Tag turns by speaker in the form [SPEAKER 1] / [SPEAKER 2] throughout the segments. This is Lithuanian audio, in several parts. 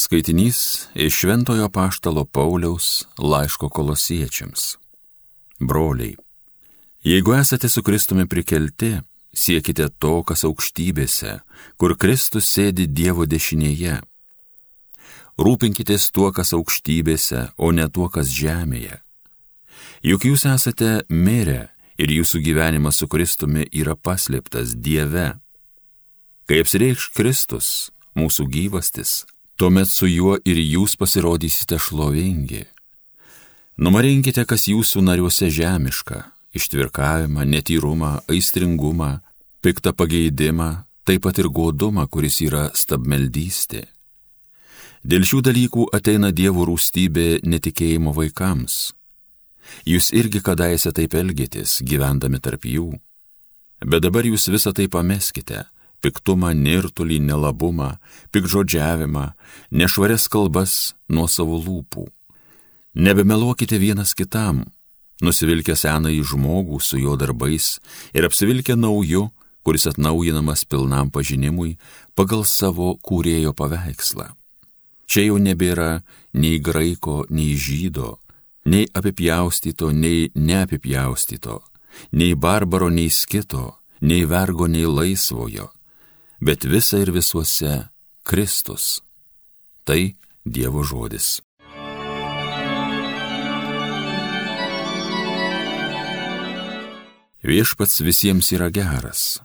[SPEAKER 1] Skaitinys iš Šventojo Paštalo Pauliaus laiško kolosiečiams. Broliai, jeigu esate su Kristumi prikelti, siekite to, kas aukštybėse, kur Kristus sėdi Dievo dešinėje. Rūpinkitės tuo, kas aukštybėse, o ne tuo, kas žemėje. Juk jūs esate mirę ir jūsų gyvenimas su Kristumi yra paslėptas Dieve. Kai apsireikš Kristus, mūsų gyvastis, tuomet su juo ir jūs pasirodysite šlovingi. Numarinkite, kas jūsų nariuose žemiška - ištvirkavimą, netyrumą, aistringumą, piktą pageidimą, taip pat ir godumą, kuris yra stabmeldystė. Dėl šių dalykų ateina Dievo rūstybė netikėjimo vaikams. Jūs irgi kadaise taip elgėtės, gyvendami tarp jų. Bet dabar jūs visą tai pameskite piktumą, nirtulį, nelabumą, pikžodžiavimą, nešvarias kalbas nuo savo lūpų. Nebemeluokite vienas kitam, nusivilkę senąjį žmogų su jo darbais ir apsivilkę nauju, kuris atnaujinamas pilnam pažinimui pagal savo kūrėjo paveikslą. Čia jau nebėra nei graiko, nei žydo, nei apipjaustyto, nei neapipjaustyto, nei barbaro, nei skito, nei vergo, nei laisvojo bet visa ir visuose Kristus. Tai Dievo žodis. Viešpats visiems yra geras.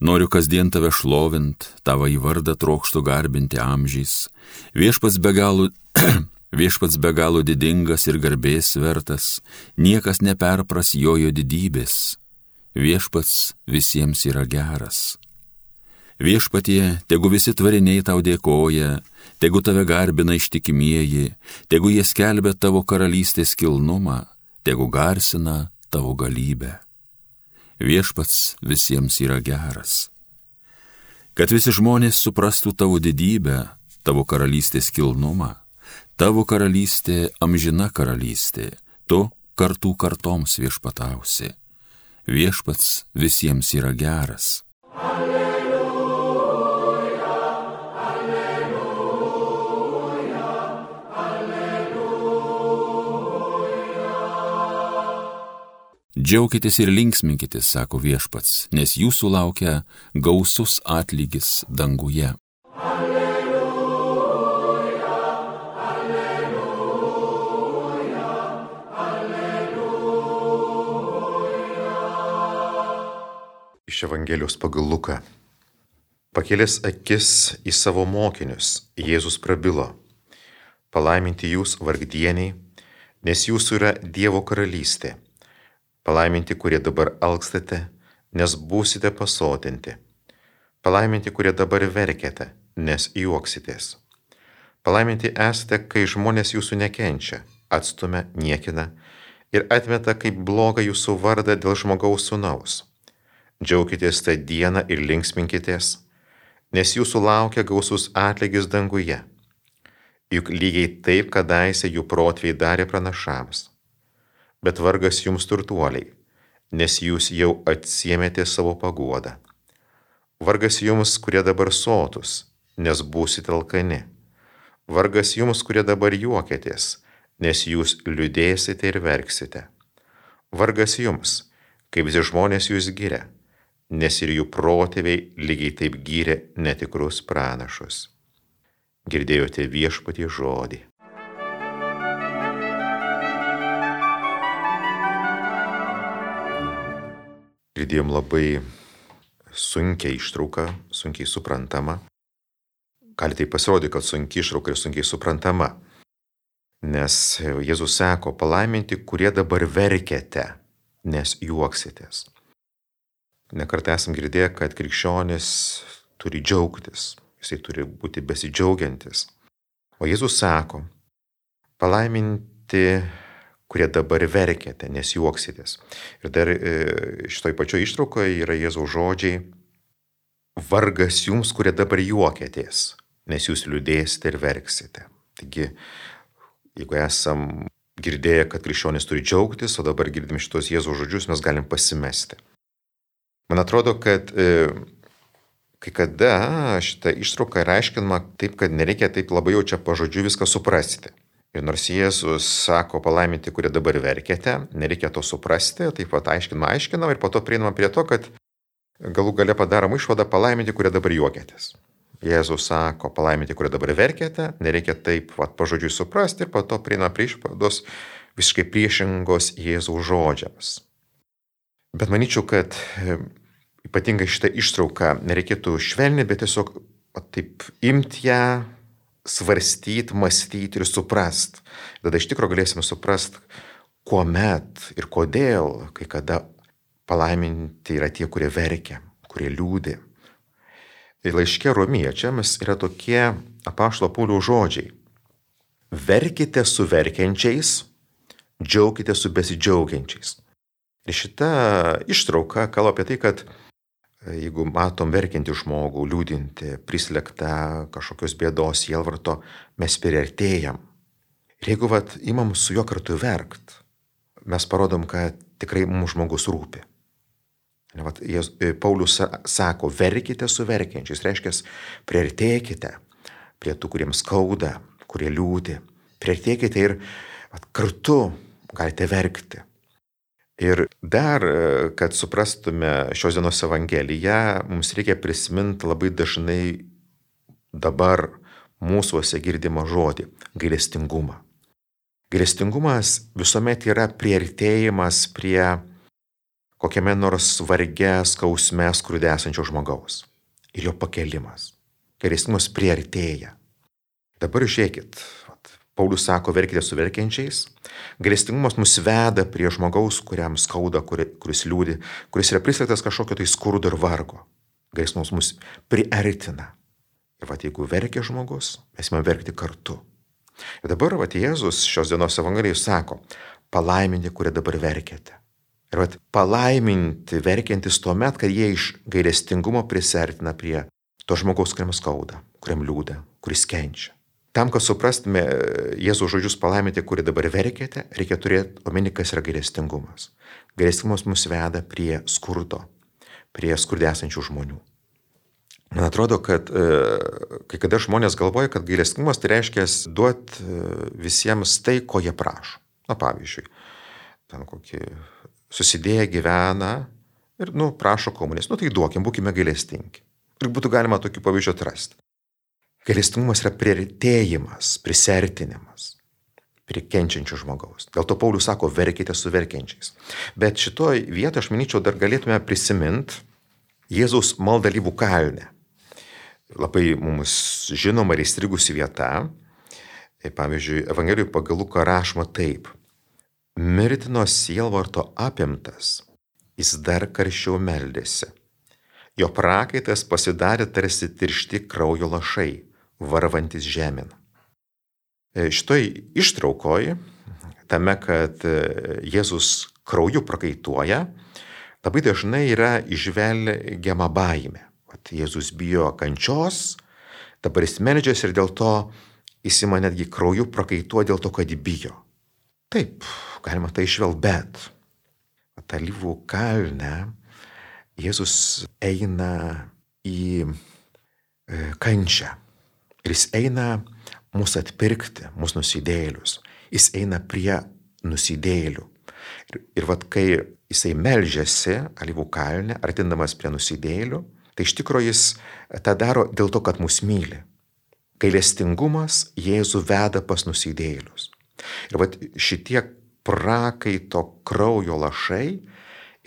[SPEAKER 1] Noriu kasdien tave šlovint, tavo į vardą trokštų garbinti amžiais. Viešpats be galo, viešpats be galo didingas ir garbės vertas, niekas neperpras jojo didybės. Viešpats visiems yra geras. Viešpatie, tegu visi tvariniai tau dėkoja, tegu tave garbina ištikimieji, tegu jie skelbia tavo karalystės kilnumą, tegu garsina tavo galybę. Viešpats visiems yra geras. Kad visi žmonės suprastų tavo didybę, tavo karalystės kilnumą, tavo karalystė amžina karalystė, tu kartų kartoms viešpatausi. Viešpats visiems yra geras. Alleluja. Džiaukitės ir linksminkitės, sako viešpats, nes jūsų laukia gausus atlygis danguje. Alleluja, alleluja,
[SPEAKER 2] alleluja. Iš Evangelijos pagal Luką. Pakėlęs akis į savo mokinius, Jėzus prabilo. Palaiminti jūs vargdieniai, nes jūsų yra Dievo karalystė. Palaiminti, kurie dabar alkstate, nes būsite pasotinti. Palaiminti, kurie dabar verkėte, nes juoksitės. Palaiminti esate, kai žmonės jūsų nekenčia, atstumia, niekina ir atmeta kaip blogą jūsų vardą dėl žmogaus sunaus. Džiaukitės tą dieną ir linksminkitės, nes jūsų laukia gausus atlygis danguje. Juk lygiai taip kadaise jų protviai darė pranašams bet vargas jums turtuoliai, nes jūs jau atsiemėte savo paguodą. Vargas jums, kurie dabar sotus, nes būsite alkani. Vargas jums, kurie dabar juokėtės, nes jūs liūdėsite ir verksite. Vargas jums, kaip visi žmonės jūs giria, nes ir jų protėviai lygiai taip gyrė netikrus pranašus. Girdėjote viešpatį žodį. Girdėjom labai sunkiai ištrauką, sunkiai suprantama. Gali tai pasirodyti, kad sunkiai ištrauka ir sunkiai suprantama. Nes Jėzus sako, palaiminti, kurie dabar verkėte, nes juoksitės. Nekartą esam girdėję, kad krikščionis turi džiaugtis, jisai turi būti besidžiaugiantis. O Jėzus sako, palaiminti kurie dabar verkėte, nes juoksitės. Ir dar e, šitoj pačioj ištraukoje yra Jėzaus žodžiai, vargas jums, kurie dabar juokėtės, nes jūs liūdėsite ir verksite. Taigi, jeigu esam girdėję, kad krikščionis turi džiaugtis, o dabar girdim šitos Jėzaus žodžius, mes galim pasimesti. Man atrodo, kad e, kai kada šitą ištrauką yra aiškinama taip, kad nereikia taip labai jau čia pažodžiu viską suprasti. Ir nors Jėzus sako palaiminti, kurie dabar verkėte, nereikia to suprasti, taip pat aiškinama, aiškinama ir po to prieinama prie to, kad galų gale padarom išvadą palaiminti, kurie dabar juokėtės. Jėzus sako palaiminti, kurie dabar verkėte, nereikia taip pat pažodžiui suprasti ir po to prieinama prie išvados visiškai priešingos Jėzaus žodžiams. Bet manyčiau, kad e, ypatingai šitą ištrauką nereikėtų švelninti, bet tiesiog taip imti ją, svarstyti, mąstyti ir suprast. Tada iš tikrųjų galėsime suprast, kuomet ir kodėl kai kada palaiminti yra tie, kurie verkia, kurie liūdė. Ir laiškė romiečiams yra tokie apaštalo paulių žodžiai. Verkite su verkiančiais, džiaukite su besidžiaugiančiais. Ir šita ištrauka kalba apie tai, kad Jeigu matom verkiantį žmogų, liūdinti, prislėgtą kažkokios bėdos, jelvarto, mes priartėjam. Ir jeigu vat, imam su juo kartu verkt, mes parodom, kad tikrai mums žmogus rūpi. Ne, vat, jis, e, Paulius sako, verkite su verkiančiais, reiškia, priartėkite prie tų, kuriems skauda, kurie liūdi. Priartėkite ir vat, kartu galite verkti. Ir dar, e, kad suprastume šios dienos Evangeliją, mums reikia prisiminti labai dažnai dabar mūsųose girdimą žodį - gailestingumą. Gailestingumas visuomet yra prieartėjimas prie kokiame nors varge, skausme, skrūdė esančio žmogaus ir jo pakelimas. Gailestingumas prieartėja. Dabar žiūrėkit, Paulius sako, verkite su verkiančiais. Galestingumas mus veda prie žmogaus, kuriam skauda, kuris liūdi, kuris yra prislėgtas kažkokio tai skurdo ir vargo. Galestingumas mus priartina. Ir va, jeigu verkia žmogus, mes įmame verkti kartu. Ir dabar, va, Jėzus šios dienos evangelijai sako, palaiminti, kurie dabar verkiate. Ir va, palaiminti verkiantis tuo met, kad jie iš gailestingumo prisertina prie to žmogaus, kuriam skauda, kuriam liūda, kuris kenčia. Tam, kad suprastume Jėzaus žodžius palaiminti, kurį dabar verkėte, reikia turėti omeny, kas yra gailestingumas. Gailestingumas mus veda prie skurdo, prie skurdėsančių žmonių. Man atrodo, kad e, kai kada žmonės galvoja, kad gailestingumas tai reiškia duoti e, visiems tai, ko jie prašo. Na pavyzdžiui, ten kokį susidėję gyvena ir, nu, prašo komunės, nu tai duokim, būkime gailestingi. Ir būtų galima tokių pavyzdžių atrasti. Gailestingumas yra prieartėjimas, prisertinimas prie kenčiančio žmogaus. Dėl to Paulius sako, verkite su verkiančiais. Bet šitoj vietoje aš manyčiau dar galėtume prisiminti Jėzaus maldalyvų kalnę. Labai mums žinoma ir įstrigusi vieta. Pavyzdžiui, Evangelijoje pagal Luką rašoma taip. Mirtino sielvarto apimtas, jis dar karščiau meldėsi. Jo prakaitas pasidarė tarsi tiršti kraujo lašai varvantis žemėn. E, šitoj ištraukoj, tame, kad e, Jėzus krauju prakaituoja, labai dažnai yra išvelgiama baime. Vat Jėzus bijo kančios, dabar jis meldžiasi ir dėl to jis ima netgi krauju prakaituoja dėl to, kad bijo. Taip, galima tai išvel, bet Talyvų kalne Jėzus eina į e, kančią. Ir jis eina mūsų atpirkti, mūsų nusidėlius. Jis eina prie nusidėlių. Ir, ir vad kai jisai melžiasi alyvų kalne, artindamas prie nusidėlių, tai iš tikrųjų jis tą daro dėl to, kad mus myli. Gailestingumas Jėzų veda pas nusidėlius. Ir vad šitie prakaito kraujo lašai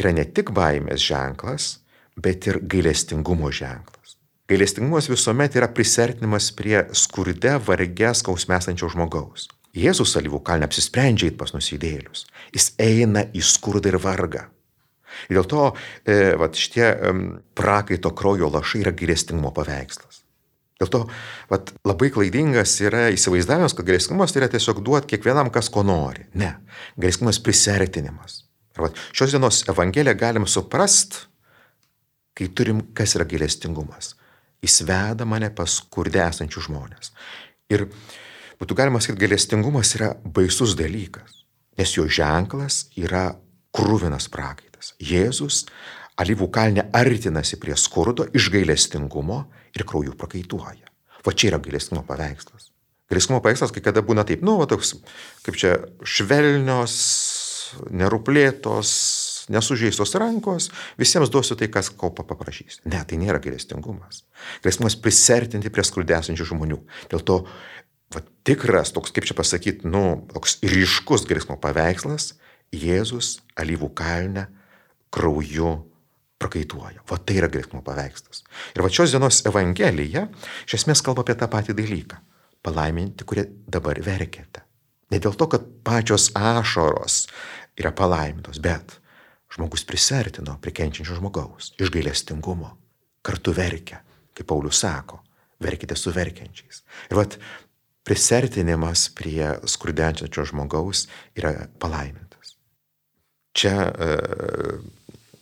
[SPEAKER 2] yra ne tik baimės ženklas, bet ir gailestingumo ženklas. Gailestingumas visuomet yra prisertinimas prie skurde, varge, skausmesančio žmogaus. Jėzus alyvų kalne apsisprendžia į pas nusidėlius. Jis eina į skurdą ir vargą. Ir dėl to e, vat, šitie e, prakaito kraujo lašai yra gailestingumo paveikslas. Dėl to vat, labai klaidingas yra įsivaizdavimas, kad gailestingumas tai yra tiesiog duoti kiekvienam, kas ko nori. Ne, gailestingumas prisertinimas. Ir vat, šios dienos Evangeliją galim suprast, kai turim, kas yra gailestingumas. Jis veda mane pas skurde esančių žmonės. Ir būtų galima sakyti, galestingumas yra baisus dalykas, nes jo ženklas yra krūvinas prakaitas. Jėzus Alyvų kalne artinasi prie skurdo, iš gailestingumo ir krauju prakaituoja. Va čia yra gailestingumo paveikslas. Gailestingumo paveikslas kai kada būna taip, nu, va toks, kaip čia, švelnios, neruplėtos, nesužeistos rankos, visiems duosiu tai, kas ko paprašys. Ne, tai nėra gailestingumas. Gailestingumas prisertinti prie skurdėsančių žmonių. Dėl to va, tikras toks, kaip čia pasakyti, nu, toks ryškus gailestingumo paveikslas Jėzus alyvų kalne krauju prakaituoja. Va tai yra gailestingumo paveikslas. Ir va šios dienos Evangelija iš esmės kalba apie tą patį dalyką. Palaiminti, kurie dabar verkėte. Ne dėl to, kad pačios ašaros yra palaimintos, bet žmogus prisertino prie kenčiančio žmogaus iš gailestingumo. Kartu verkia, kaip Paulius sako, verkite su verkiančiais. Ir vat prisertinimas prie skurdenčiančio žmogaus yra palaimintas. Čia e,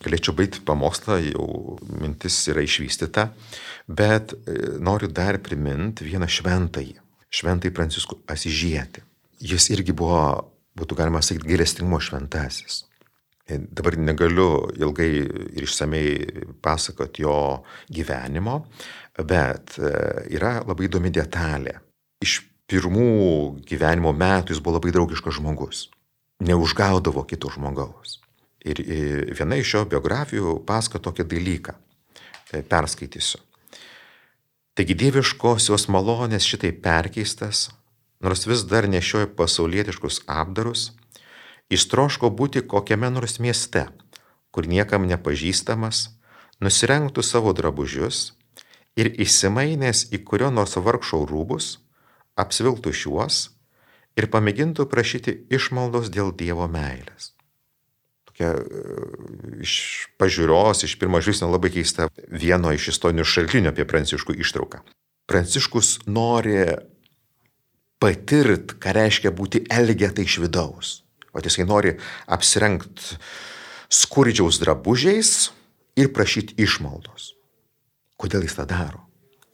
[SPEAKER 2] galėčiau baigti pamokslą, jau mintis yra išvystyta, bet e, noriu dar priminti vieną šventąjį, šventąjį Pranciškų Asižietį. Jis irgi buvo, būtų galima sakyti, gailestingumo šventasis. E, dabar negaliu ilgai ir išsamei pasakoti jo gyvenimo, bet e, yra labai įdomi detalė. Iš pirmų gyvenimo metų jis buvo labai draugiškas žmogus. Neužgaudavo kito žmogaus. Ir viena iš jo biografijų pasako tokį dalyką. E, perskaitysiu. Taigi dieviškosios malonės šitai perkeistas, nors vis dar nešioja pasaulietiškus apdarus, jis troško būti kokiame nors mieste, kur niekam nepažįstamas, nusirengtų savo drabužius ir įsimainęs į kurio nors vargšo rūbus, apsviltų šiuos ir pamėgintų prašyti išmaldos dėl Dievo meilės tokia e, iš pažiūros, iš pirmo žvilgsnio labai keista vieno iš istorinių šaltinių apie Pranciškų ištrauką. Pranciškus nori patirt, ką reiškia būti elgetai iš vidaus. O jisai nori apsirengti skurdžiaus drabužiais ir prašyti išmaldos. Kodėl jis tą daro?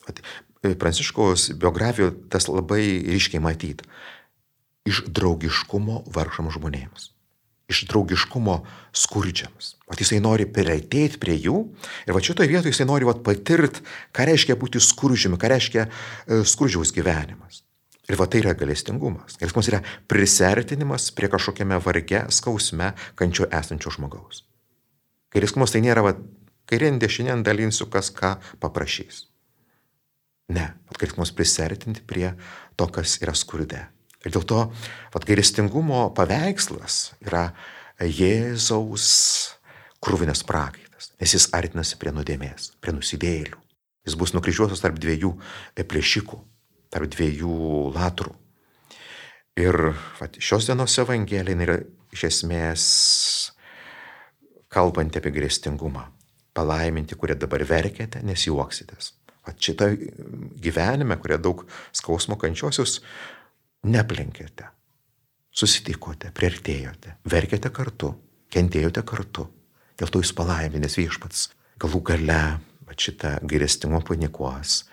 [SPEAKER 2] E, Pranciškaus biografijoje tas labai ryškiai matyti. Iš draugiškumo vargšam žmonėms iš draugiškumo skurdžiams. O jisai nori prieartėti prie jų ir va šitoje vietoje jisai nori vat, patirt, ką reiškia būti skurdžiumi, ką reiškia e, skurdžiaus gyvenimas. Ir va tai yra galestingumas. Galestingumas yra prisertinimas prie kažkokiame varge, skausme, kančio esančio žmogaus. Galestingumas tai nėra, va, kairien dešinien dalinsiu, kas ką paprašys. Ne, galestingumas prisertinti prie to, kas yra skurde. Ir dėl to gailestingumo paveikslas yra Jėzaus krūvinės prakaitas, nes jis artinasi prie nuodėmės, prie nusidėlių. Jis bus nukryžiuotas tarp dviejų plėšikų, tarp dviejų latrų. Ir vat, šios dienos evangelija yra iš esmės kalbanti apie grėstingumą. Palaiminti, kurie dabar verkėte, nes juoksitės. Vat šitą gyvenime, kurie daug skausmo kančios, jūs neplenkėte, susitikote, priartėjote, verkėte kartu, kentėjote kartu. Dėl to jūs palaiminės viešpats galų gale šitą gailestimą panikuos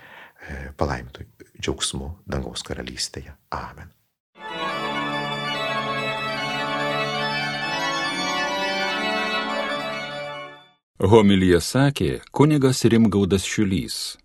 [SPEAKER 2] palaimintų džiaugsmu dangaus karalystėje. Amen.
[SPEAKER 1] Homilyje sakė kunigas Rimgaudas Šiulys.